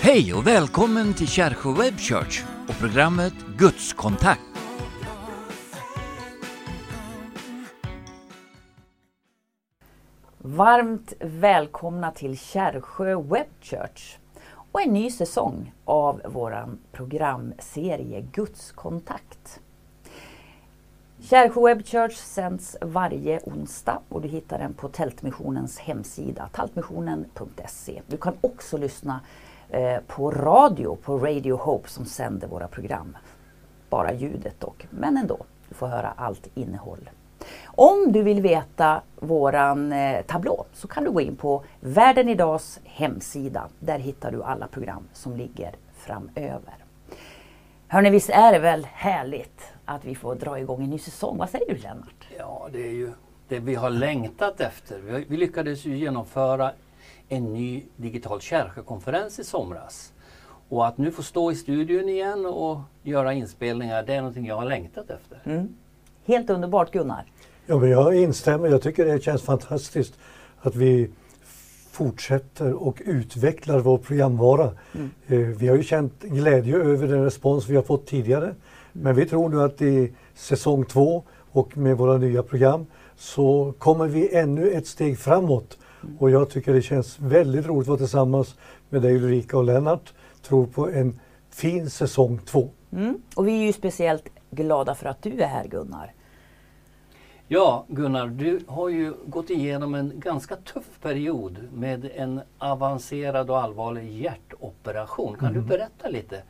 Hej och välkommen till Kärsjö Web Church och programmet Gudskontakt. Varmt välkomna till Kärsjö Web Church och en ny säsong av vår programserie Gudskontakt. Kärsjö Web Church sänds varje onsdag och du hittar den på Tältmissionens hemsida, taltmissionen.se. Du kan också lyssna eh, på radio, på Radio Hope som sänder våra program. Bara ljudet dock, men ändå. Du får höra allt innehåll. Om du vill veta våran eh, tablå så kan du gå in på Världen Idags hemsida. Där hittar du alla program som ligger framöver. Hörni, visst är det väl härligt att vi får dra igång en ny säsong? Vad säger du Lennart? Ja, det är ju det vi har längtat efter. Vi, vi lyckades ju genomföra en ny digital kärchekonferens i somras. Och att nu få stå i studion igen och göra inspelningar, det är någonting jag har längtat efter. Mm. Helt underbart Gunnar! Ja, men jag instämmer. Jag tycker det känns fantastiskt att vi fortsätter och utvecklar vår programvara. Mm. Eh, vi har ju känt glädje över den respons vi har fått tidigare. Men vi tror nu att i säsong två och med våra nya program så kommer vi ännu ett steg framåt. Mm. Och jag tycker det känns väldigt roligt att vara tillsammans med dig Ulrika och Lennart. Tror på en fin säsong två. Mm. Och vi är ju speciellt glada för att du är här Gunnar. Ja, Gunnar, du har ju gått igenom en ganska tuff period med en avancerad och allvarlig hjärtoperation. Kan mm. du berätta lite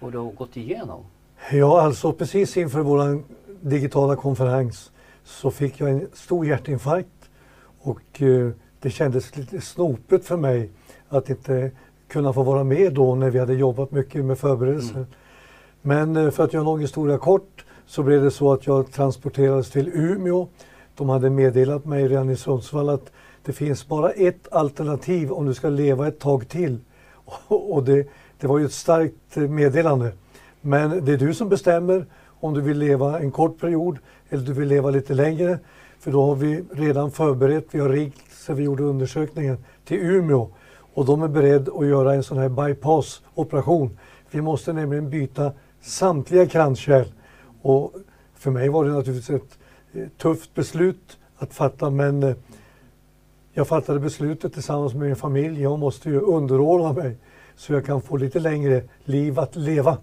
vad du har gått igenom? Ja, alltså precis inför vår digitala konferens så fick jag en stor hjärtinfarkt och eh, det kändes lite snopet för mig att inte kunna få vara med då när vi hade jobbat mycket med förberedelser. Mm. Men eh, för att göra en lång historia kort så blev det så att jag transporterades till Umeå. De hade meddelat mig redan i Sundsvall att det finns bara ett alternativ om du ska leva ett tag till. Och det, det var ju ett starkt meddelande. Men det är du som bestämmer om du vill leva en kort period eller du vill leva lite längre. För då har vi redan förberett, vi har ringt sen vi gjorde undersökningen till Umeå och de är beredda att göra en sån här bypass-operation. Vi måste nämligen byta samtliga kranskärl och för mig var det naturligtvis ett tufft beslut att fatta men eh, jag fattade beslutet tillsammans med min familj. Jag måste ju underordna mig så jag kan få lite längre liv att leva.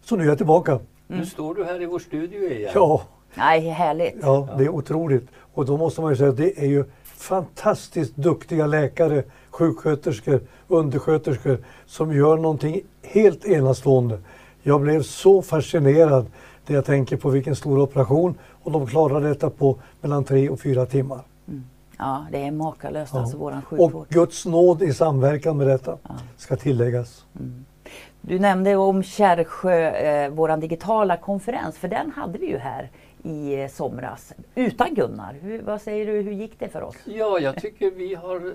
Så nu är jag tillbaka. Mm. Nu står du här i vår studio igen. Ja. Nej, härligt. Ja, det är otroligt. Och då måste man ju säga att det är ju fantastiskt duktiga läkare, sjuksköterskor, undersköterskor som gör någonting helt enastående. Jag blev så fascinerad när jag tänker på vilken stor operation och de klarade detta på mellan tre och fyra timmar. Mm. Ja, det är makalöst ja. alltså våran sjukvård. Och Guds nåd i samverkan med detta ja. ska tilläggas. Mm. Du nämnde om Kärrsjö, eh, våran digitala konferens, för den hade vi ju här i eh, somras utan Gunnar. Hur, vad säger du, hur gick det för oss? Ja, jag tycker vi har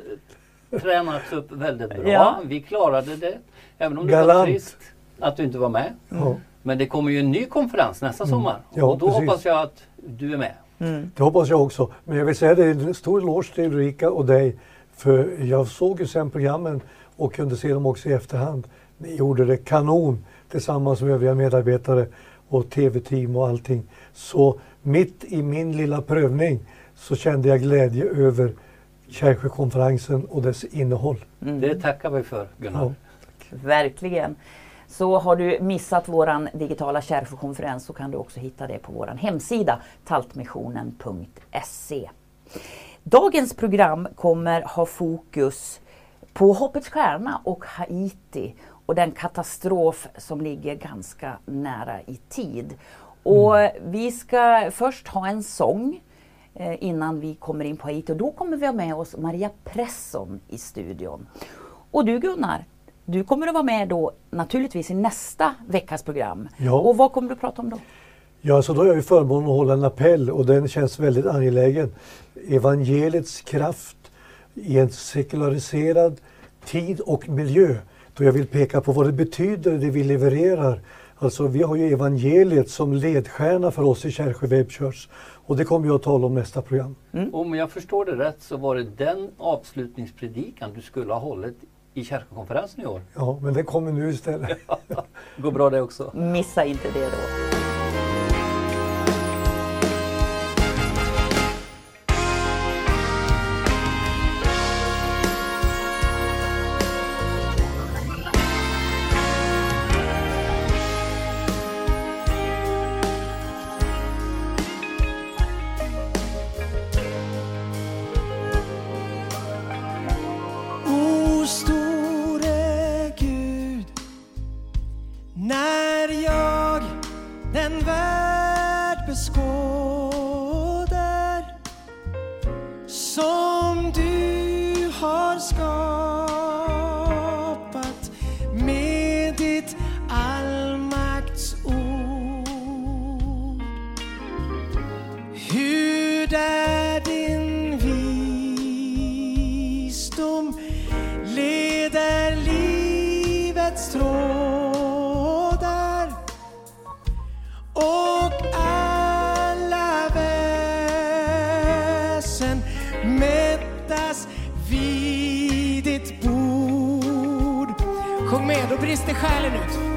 tränats upp väldigt bra. Ja. Vi klarade det, även om det Galant. var trist att du inte var med. Mm. Men det kommer ju en ny konferens nästa mm. sommar ja, och då precis. hoppas jag att du är med. Mm. Det hoppas jag också. Men jag vill säga det är en stor eloge till Ulrika och dig. För jag såg ju sen programmen och kunde se dem också i efterhand. Ni gjorde det kanon tillsammans med övriga medarbetare och tv-team och allting. Så mitt i min lilla prövning så kände jag glädje över Kärrsjökonferensen och dess innehåll. Mm. Det tackar vi för Gunnar. Ja. Verkligen. Så har du missat våran digitala kärrsjökonferens så kan du också hitta det på vår hemsida taltmissionen.se. Dagens program kommer ha fokus på Hoppets Stjärna och Haiti och den katastrof som ligger ganska nära i tid. Och mm. Vi ska först ha en sång eh, innan vi kommer in på Haiti och då kommer vi ha med oss Maria Presson i studion. Och du Gunnar, du kommer att vara med då naturligtvis i nästa veckas program. Ja. Och vad kommer du att prata om då? Ja, så då har jag ju förmånen att hålla en appell och den känns väldigt angelägen. Evangeliets kraft i en sekulariserad tid och miljö. Då jag vill peka på vad det betyder, det vi levererar. Alltså, vi har ju evangeliet som ledstjärna för oss i Kärrsjö Webchurch. Och det kommer jag att tala om nästa program. Mm. Om jag förstår det rätt så var det den avslutningspredikan du skulle ha hållit i kyrkokonferensen i år. Ja, men det kommer nu istället. Ja, går bra det också. Missa inte det då. stor Sjung med, då brister själen ut.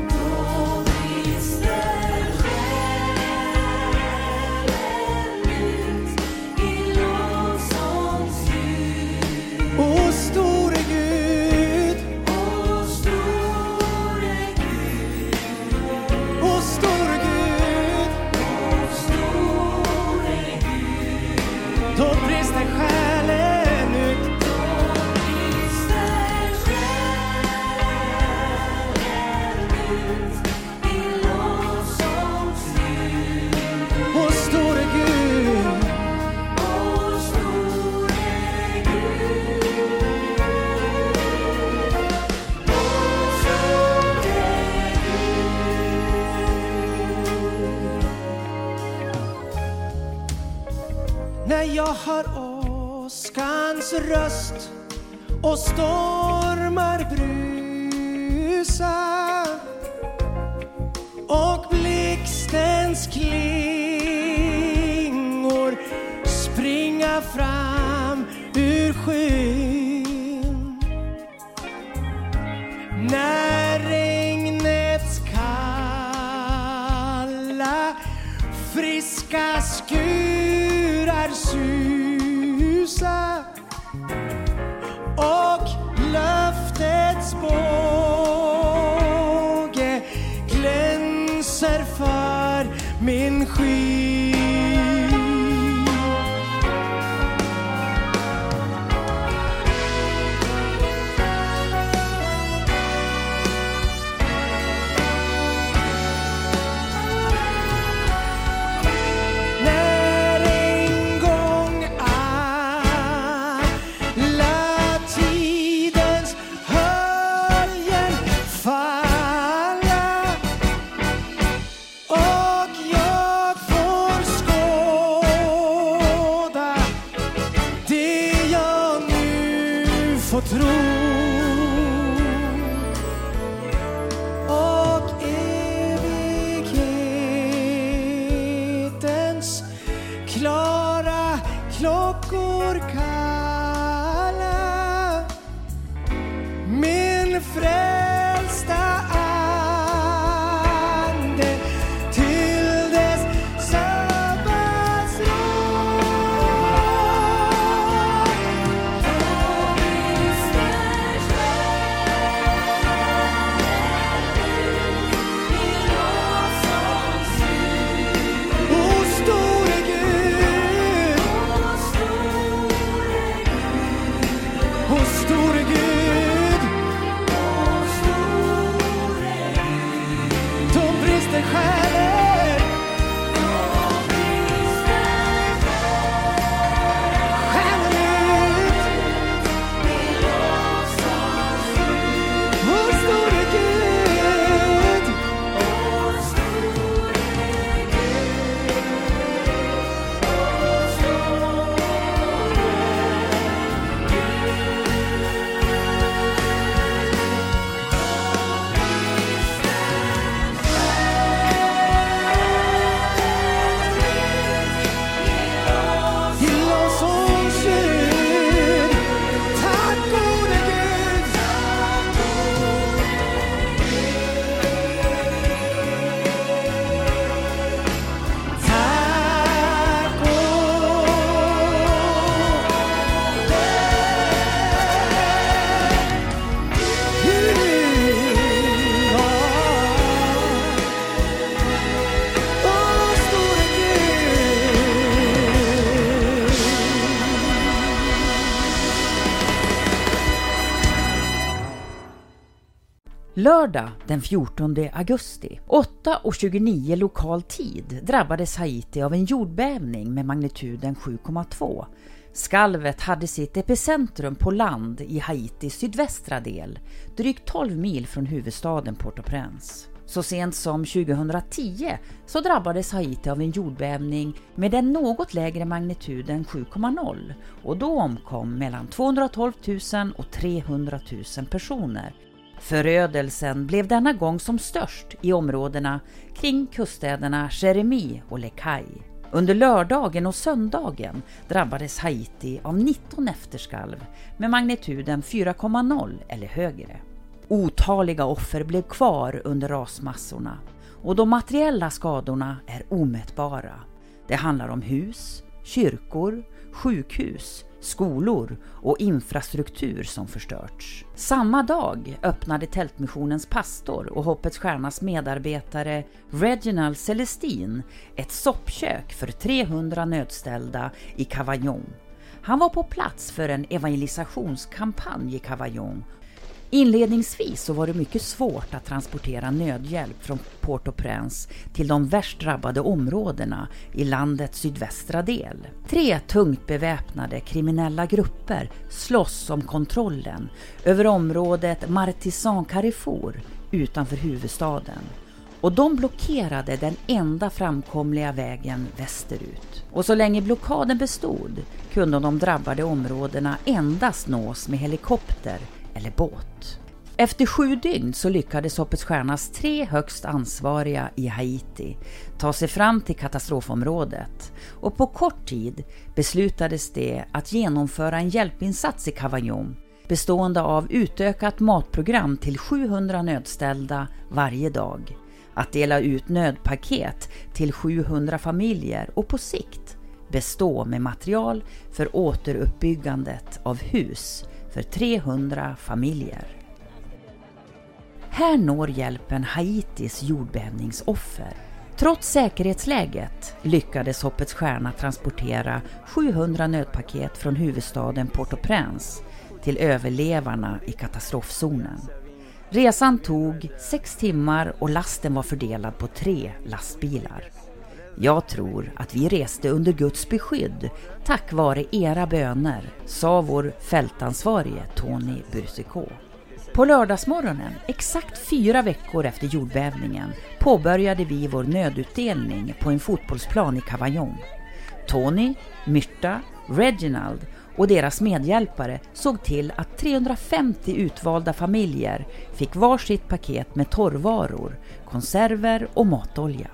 När jag hör åskans röst och stormar brusa och blixtens klingor springa fram ur skyn. När offer för min skit. klockor kalla. Min fred Lördag den 14 augusti 8.29 lokal tid drabbades Haiti av en jordbävning med magnituden 7,2. Skalvet hade sitt epicentrum på land i Haitis sydvästra del, drygt 12 mil från huvudstaden Port-au-Prince. Så sent som 2010 så drabbades Haiti av en jordbävning med den något lägre magnituden 7,0 och då omkom mellan 212 000 och 300 000 personer. Förödelsen blev denna gång som störst i områdena kring kuststäderna Jeremy och Lekai. Under lördagen och söndagen drabbades Haiti av 19 efterskalv med magnituden 4,0 eller högre. Otaliga offer blev kvar under rasmassorna och de materiella skadorna är omätbara. Det handlar om hus, kyrkor, sjukhus, skolor och infrastruktur som förstörts. Samma dag öppnade Tältmissionens pastor och Hoppets Stjärnas medarbetare Reginald Celestin ett soppkök för 300 nödställda i Cavaillon. Han var på plats för en evangelisationskampanj i Cavaillon Inledningsvis så var det mycket svårt att transportera nödhjälp från Port-au-Prince till de värst drabbade områdena i landets sydvästra del. Tre tungt beväpnade kriminella grupper slåss om kontrollen över området Martisan Carrefour utanför huvudstaden och de blockerade den enda framkomliga vägen västerut. Och så länge blockaden bestod kunde de drabbade områdena endast nås med helikopter eller båt. Efter sju dygn så lyckades Hoppets Stjärnas tre högst ansvariga i Haiti ta sig fram till katastrofområdet och på kort tid beslutades det att genomföra en hjälpinsats i Cavaillon bestående av utökat matprogram till 700 nödställda varje dag, att dela ut nödpaket till 700 familjer och på sikt bestå med material för återuppbyggandet av hus för 300 familjer. Här når hjälpen Haitis jordbävningsoffer. Trots säkerhetsläget lyckades Hoppets Stjärna transportera 700 nödpaket från huvudstaden Port-au-Prince till överlevarna i katastrofzonen. Resan tog sex timmar och lasten var fördelad på tre lastbilar. Jag tror att vi reste under Guds beskydd tack vare era böner, sa vår fältansvarige Tony Bursikå. På lördagsmorgonen, exakt fyra veckor efter jordbävningen, påbörjade vi vår nödutdelning på en fotbollsplan i Cavaillon. Tony, Myrta, Reginald och deras medhjälpare såg till att 350 utvalda familjer fick varsitt paket med torrvaror, konserver och matolja.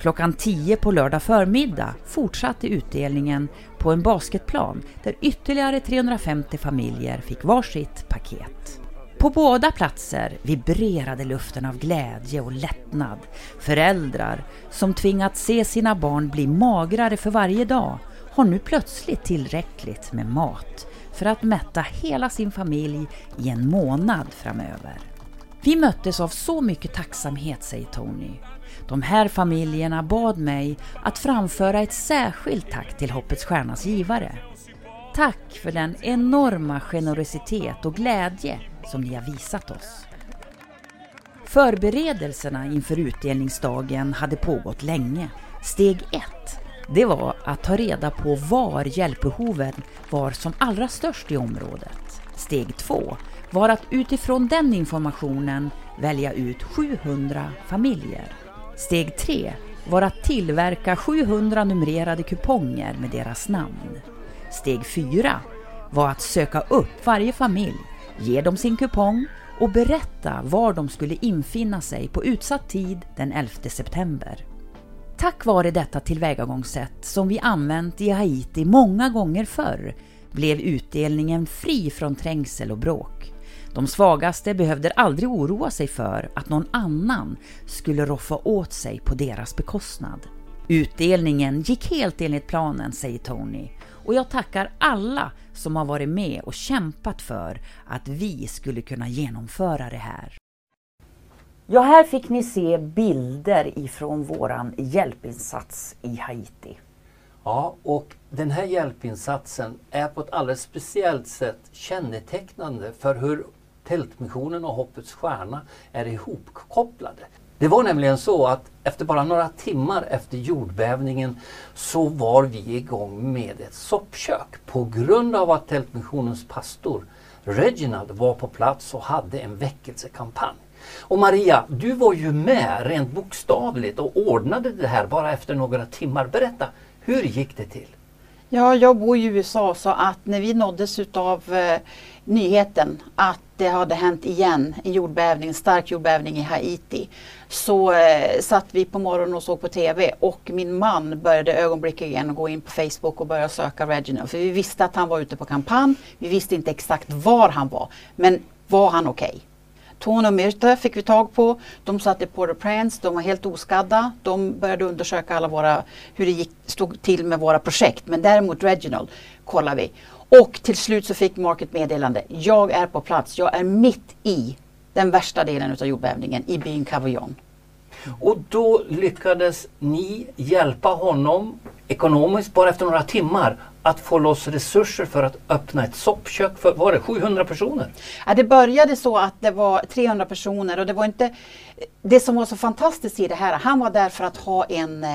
Klockan 10 på lördag förmiddag fortsatte utdelningen på en basketplan där ytterligare 350 familjer fick varsitt paket. På båda platser vibrerade luften av glädje och lättnad. Föräldrar som tvingats se sina barn bli magrare för varje dag har nu plötsligt tillräckligt med mat för att mätta hela sin familj i en månad framöver. Vi möttes av så mycket tacksamhet, säger Tony. De här familjerna bad mig att framföra ett särskilt tack till Hoppets Stjärnas givare. Tack för den enorma generositet och glädje som ni har visat oss. Förberedelserna inför utdelningsdagen hade pågått länge. Steg ett, det var att ta reda på var hjälpbehoven var som allra störst i området. Steg två var att utifrån den informationen välja ut 700 familjer. Steg 3 var att tillverka 700 numrerade kuponger med deras namn. Steg 4 var att söka upp varje familj, ge dem sin kupong och berätta var de skulle infinna sig på utsatt tid den 11 september. Tack vare detta tillvägagångssätt som vi använt i Haiti många gånger förr blev utdelningen fri från trängsel och bråk. De svagaste behövde aldrig oroa sig för att någon annan skulle roffa åt sig på deras bekostnad. Utdelningen gick helt enligt planen, säger Tony. Och jag tackar alla som har varit med och kämpat för att vi skulle kunna genomföra det här. Ja, här fick ni se bilder ifrån våran hjälpinsats i Haiti. Ja, och den här hjälpinsatsen är på ett alldeles speciellt sätt kännetecknande för hur Tältmissionen och Hoppets Stjärna är ihopkopplade. Det var nämligen så att efter bara några timmar efter jordbävningen så var vi igång med ett soppkök på grund av att Tältmissionens pastor Reginald var på plats och hade en väckelsekampanj. Och Maria, du var ju med rent bokstavligt och ordnade det här bara efter några timmar. Berätta, hur gick det till? Ja, jag bor i USA så att när vi nåddes utav eh, nyheten att det hade hänt igen en jordbävning, en stark jordbävning i Haiti så eh, satt vi på morgonen och såg på TV och min man började ögonblickligen gå in på Facebook och börja söka Reginald. För vi visste att han var ute på kampanj. Vi visste inte exakt var han var. Men var han okej? Okay? Tony och Myrta fick vi tag på. De satt i Port-au-Prince, de var helt oskadda. De började undersöka alla våra, hur det gick, stod till med våra projekt. Men däremot Reginald kollar vi. Och till slut så fick Mark ett meddelande. Jag är på plats. Jag är mitt i den värsta delen av jordbävningen i byn Cavillon. Och då lyckades ni hjälpa honom ekonomiskt bara efter några timmar att få loss resurser för att öppna ett soppkök för var det 700 personer? Ja, det började så att det var 300 personer och det var inte det som var så fantastiskt i det här. Han var där för att ha en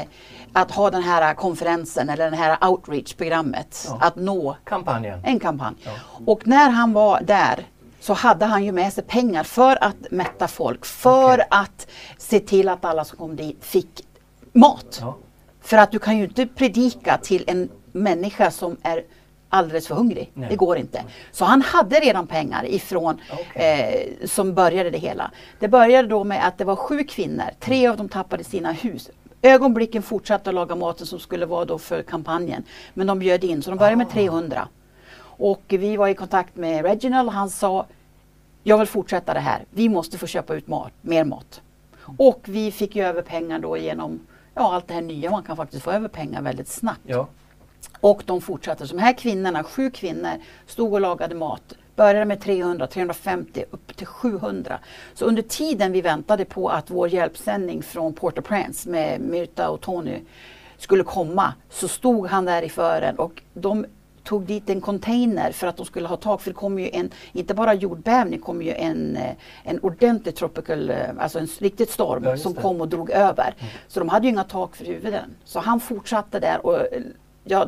att ha den här konferensen eller det här outreach-programmet. Ja. Att nå Kampanjen. en kampanj. Ja. Och när han var där så hade han ju med sig pengar för att mätta folk, för okay. att se till att alla som kom dit fick mat. Ja. För att du kan ju inte predika till en människa som är alldeles för hungrig. Nej. Det går inte. Så han hade redan pengar ifrån okay. eh, som började det hela. Det började då med att det var sju kvinnor. Tre av dem tappade sina hus. Ögonblicken fortsatte att laga maten som skulle vara då för kampanjen. Men de bjöd in, så de började med 300. Ah. Och vi var i kontakt med Reginald han sa Jag vill fortsätta det här. Vi måste få köpa ut mat, mer mat. Och vi fick ju över pengar då genom ja, allt det här nya. Man kan faktiskt få över pengar väldigt snabbt. Ja. Och de fortsatte. Så de här kvinnorna, sju kvinnor, stod och lagade mat. Började med 300, 350 upp till 700. Så under tiden vi väntade på att vår hjälpsändning från Port-au-Prince med Myrta och Tony skulle komma så stod han där i fören och de tog dit en container för att de skulle ha tak. För det kom ju en, inte bara jordbävning, det kom ju en, eh, en ordentlig tropical, eh, alltså en riktigt storm ja, som kom och drog över. Mm. Så de hade ju inga tak för huvuden. Så han fortsatte där och eh, ja,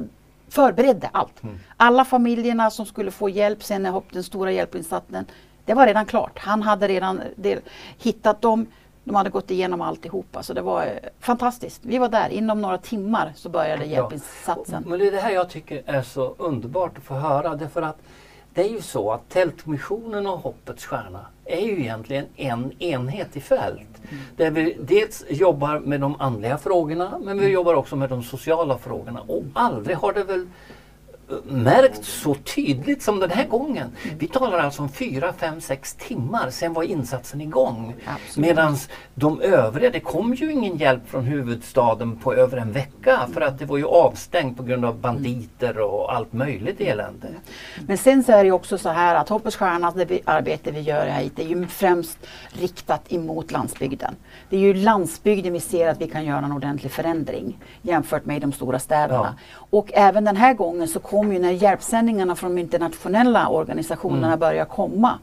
förberedde allt. Mm. Alla familjerna som skulle få hjälp sen när den stora hjälpinsatsen, det var redan klart. Han hade redan det, hittat dem. De hade gått igenom alltihopa så det var eh, fantastiskt. Vi var där, inom några timmar så började hjälpinsatsen. Ja. Men det är det här jag tycker är så underbart att få höra. Därför att det är ju så att Tältmissionen och Hoppets Stjärna är ju egentligen en enhet i fält. Mm. Där vi dels jobbar med de andliga frågorna men vi mm. jobbar också med de sociala frågorna. Och aldrig har det väl märkt så tydligt som den här gången. Vi talar alltså om fyra, fem, sex timmar, sen var insatsen igång. Medan de övriga, det kom ju ingen hjälp från huvudstaden på över en vecka för att det var ju avstängt på grund av banditer och allt möjligt elände. Men sen så är det också så här att Hoppets Stjärna, det arbete vi gör här är ju främst riktat emot landsbygden. Det är ju landsbygden vi ser att vi kan göra en ordentlig förändring jämfört med de stora städerna. Ja. Och även den här gången så kom ju när hjälpsändningarna från de internationella organisationerna mm. började komma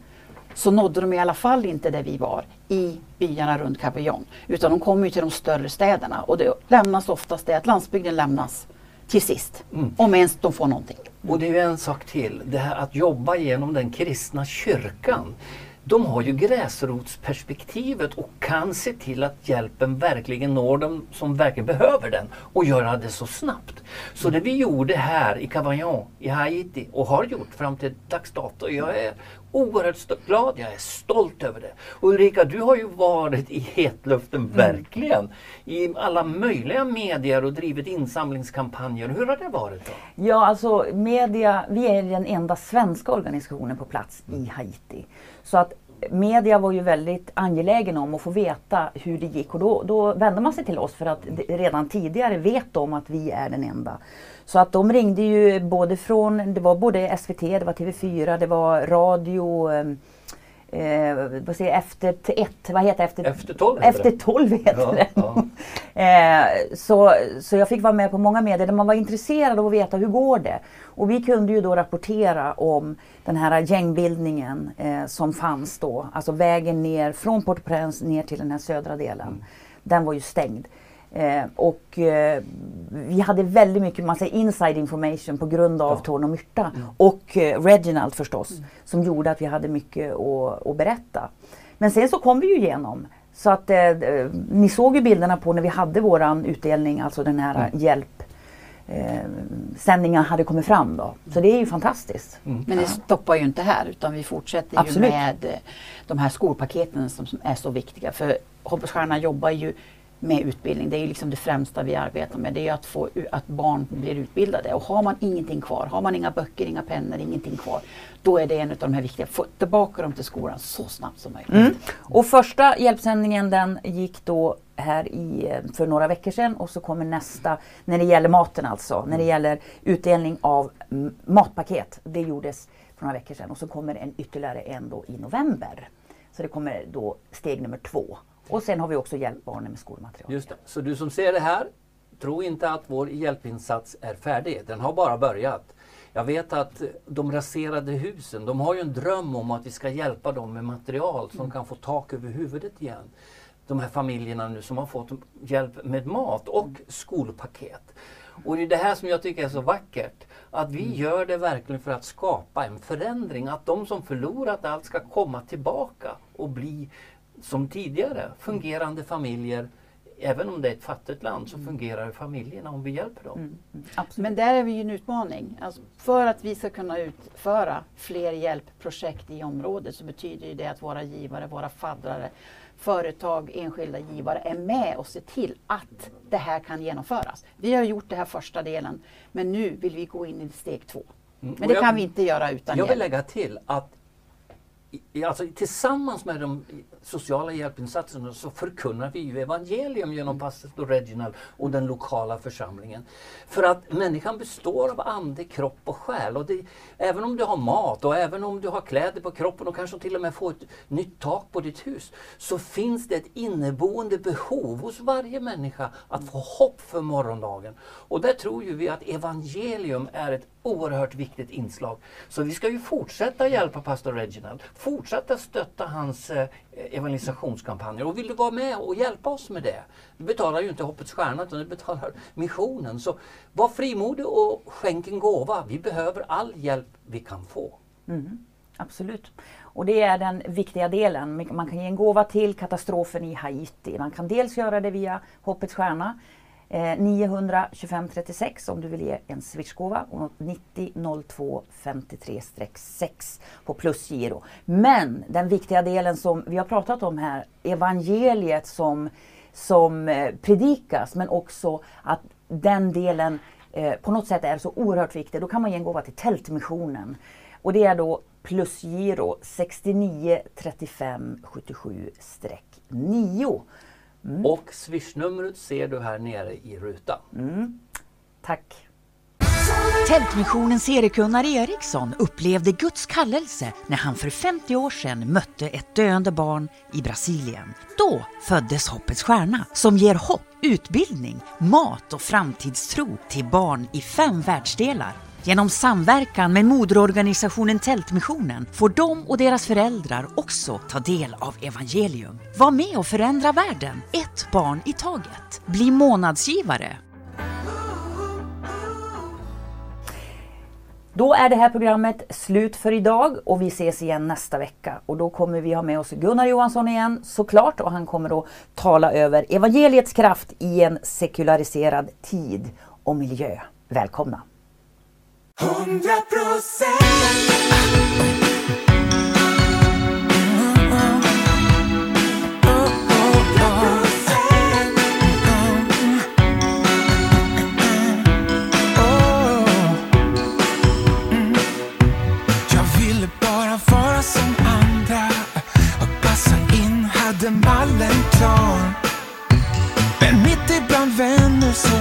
så nådde de i alla fall inte där vi var i byarna runt Cavaillon. Utan de kom ju till de större städerna och det lämnas oftast det att landsbygden lämnas till sist. Mm. Om ens de får någonting. Och det är ju en sak till, det här att jobba genom den kristna kyrkan de har ju gräsrotsperspektivet och kan se till att hjälpen verkligen når dem som verkligen behöver den och göra det så snabbt. Så det vi gjorde här i Cavaillon i Haiti och har gjort fram till dags dato, jag är oerhört glad, jag är stolt över det. Och Ulrika, du har ju varit i hetluften, mm. verkligen. I alla möjliga medier och drivit insamlingskampanjer. Hur har det varit? Då? Ja, alltså media, vi är den enda svenska organisationen på plats i Haiti. Så att media var ju väldigt angelägen om att få veta hur det gick och då, då vände man sig till oss för att redan tidigare vet de att vi är den enda. Så att de ringde ju både från, det var både SVT, det var TV4, det var radio, ehm, eh, vad säger, jag, efter ett, vad heter efter, Efter 12 heter efter. 12 heter Ja, det. ja. Eh, så, så jag fick vara med på många medier där man var intresserad av att veta hur går det. Och vi kunde ju då rapportera om den här gängbildningen eh, som fanns då. Alltså vägen ner från Port-au-Prince ner till den här södra delen. Mm. Den var ju stängd. Eh, och eh, vi hade väldigt mycket man säger, inside information på grund av Ja. Mm. Torn och Myrta. Och eh, Reginald förstås. Som gjorde att vi hade mycket att, att berätta. Men sen så kom vi ju igenom. Så att eh, eh, ni såg ju bilderna på när vi hade våran utdelning, alltså den här Mm. hjälp eh, sändningen hade kommit fram då. Så det är ju fantastiskt. Mm. Men det stoppar ju inte här utan vi fortsätter Absolut. ju med de här skolpaketen som, som är så viktiga. För Hoppets Stjärna jobbar ju med utbildning. Det är ju liksom det främsta vi arbetar med. Det är ju att få att barn blir utbildade. Och har man ingenting kvar, har man inga böcker, inga pennor, ingenting kvar. Då är det en av de här viktiga. Få tillbaka dem till skolan så snabbt som möjligt. Mm. Och första hjälpsändningen den gick då här i, eh, för några veckor sedan och så kommer nästa när det gäller maten alltså. När det gäller utdelning av matpaket. Det gjordes för några veckor sedan och så kommer en ytterligare en då i november. Så det kommer då steg nummer två. Och sen har vi också hjälpt barnen med skolmaterial. Just det. Så du som ser det här, tro inte att vår hjälpinsats är färdig. Den har bara börjat. Jag vet att eh, de raserade husen, de har ju en dröm om att vi ska hjälpa dem med material som kan få tak över huvudet igen. De här familjerna nu som har fått hjälp med mat och skolpaket. Och det är det här som jag tycker är så vackert. Att vi gör det verkligen för att skapa en förändring. Att de som förlorat allt ska komma tillbaka och bli som tidigare fungerande familjer. Även om det är ett fattigt land så fungerar familjerna om vi hjälper dem. Men där är vi ju en utmaning. Alltså för att vi ska kunna utföra fler hjälpprojekt i området så betyder det att våra givare, våra faddrare, företag, enskilda givare är med och ser till att det här kan genomföras. Vi har gjort det här första delen men nu vill vi gå in i steg två. Mm. Men det jag- kan vi inte göra utan Jag vill hjälp. lägga till att alltså, tillsammans med de sociala hjälpinsatserna så förkunnar vi ju evangelium genom pastor Reginald och den lokala församlingen. För att människan består av ande, kropp och själ. Och det, även om du har mat och även om du har kläder på kroppen och kanske till och med får ett nytt tak på ditt hus så finns det ett inneboende behov hos varje människa att få hopp för morgondagen. Och där tror ju vi att evangelium är ett oerhört viktigt inslag. Så vi ska ju fortsätta hjälpa pastor Reginald, fortsätta stötta hans eh, evangelisationskampanjer. Och vill du vara med och hjälpa oss med det? Du betalar ju inte Hoppets Stjärna utan du betalar missionen. Så var frimodig och skänk en gåva. Vi behöver all hjälp vi kan få. Mm, absolut. Och det är den viktiga delen. Man kan ge en gåva till katastrofen i Haiti. Man kan dels göra det via Hoppets Stjärna. Eh, 925 36 om du vill ge en Swishgåva. och 90 02 53-6 på plusgiro. Men den viktiga delen som vi har pratat om här, evangeliet som, som eh, predikas men också att den delen eh, på något sätt är så oerhört viktig. Då kan man ge en gåva till Tältmissionen. Och det är då plusgiro 69 35 77 9. Och swishnumret ser du här nere i rutan. Tack! Tältmissionens Erik-Gunnar Eriksson upplevde Guds kallelse när han för 50 år sedan mötte ett döende barn i Brasilien. Då föddes Hoppets Stjärna som ger hopp, utbildning, mat och framtidstro till barn i fem världsdelar. Genom samverkan med moderorganisationen Tältmissionen får de och deras föräldrar också ta del av evangelium. Var med och förändra världen, ett barn i taget. Bli månadsgivare Då är det här programmet slut för idag och vi ses igen nästa vecka. Och då kommer vi ha med oss Gunnar Johansson igen såklart och han kommer att tala över evangeliets kraft i en sekulariserad tid och miljö. Välkomna! Hundra procent. Jag ville bara vara som andra. Passa in, hade mallen klar. Men mitt ibland vänner så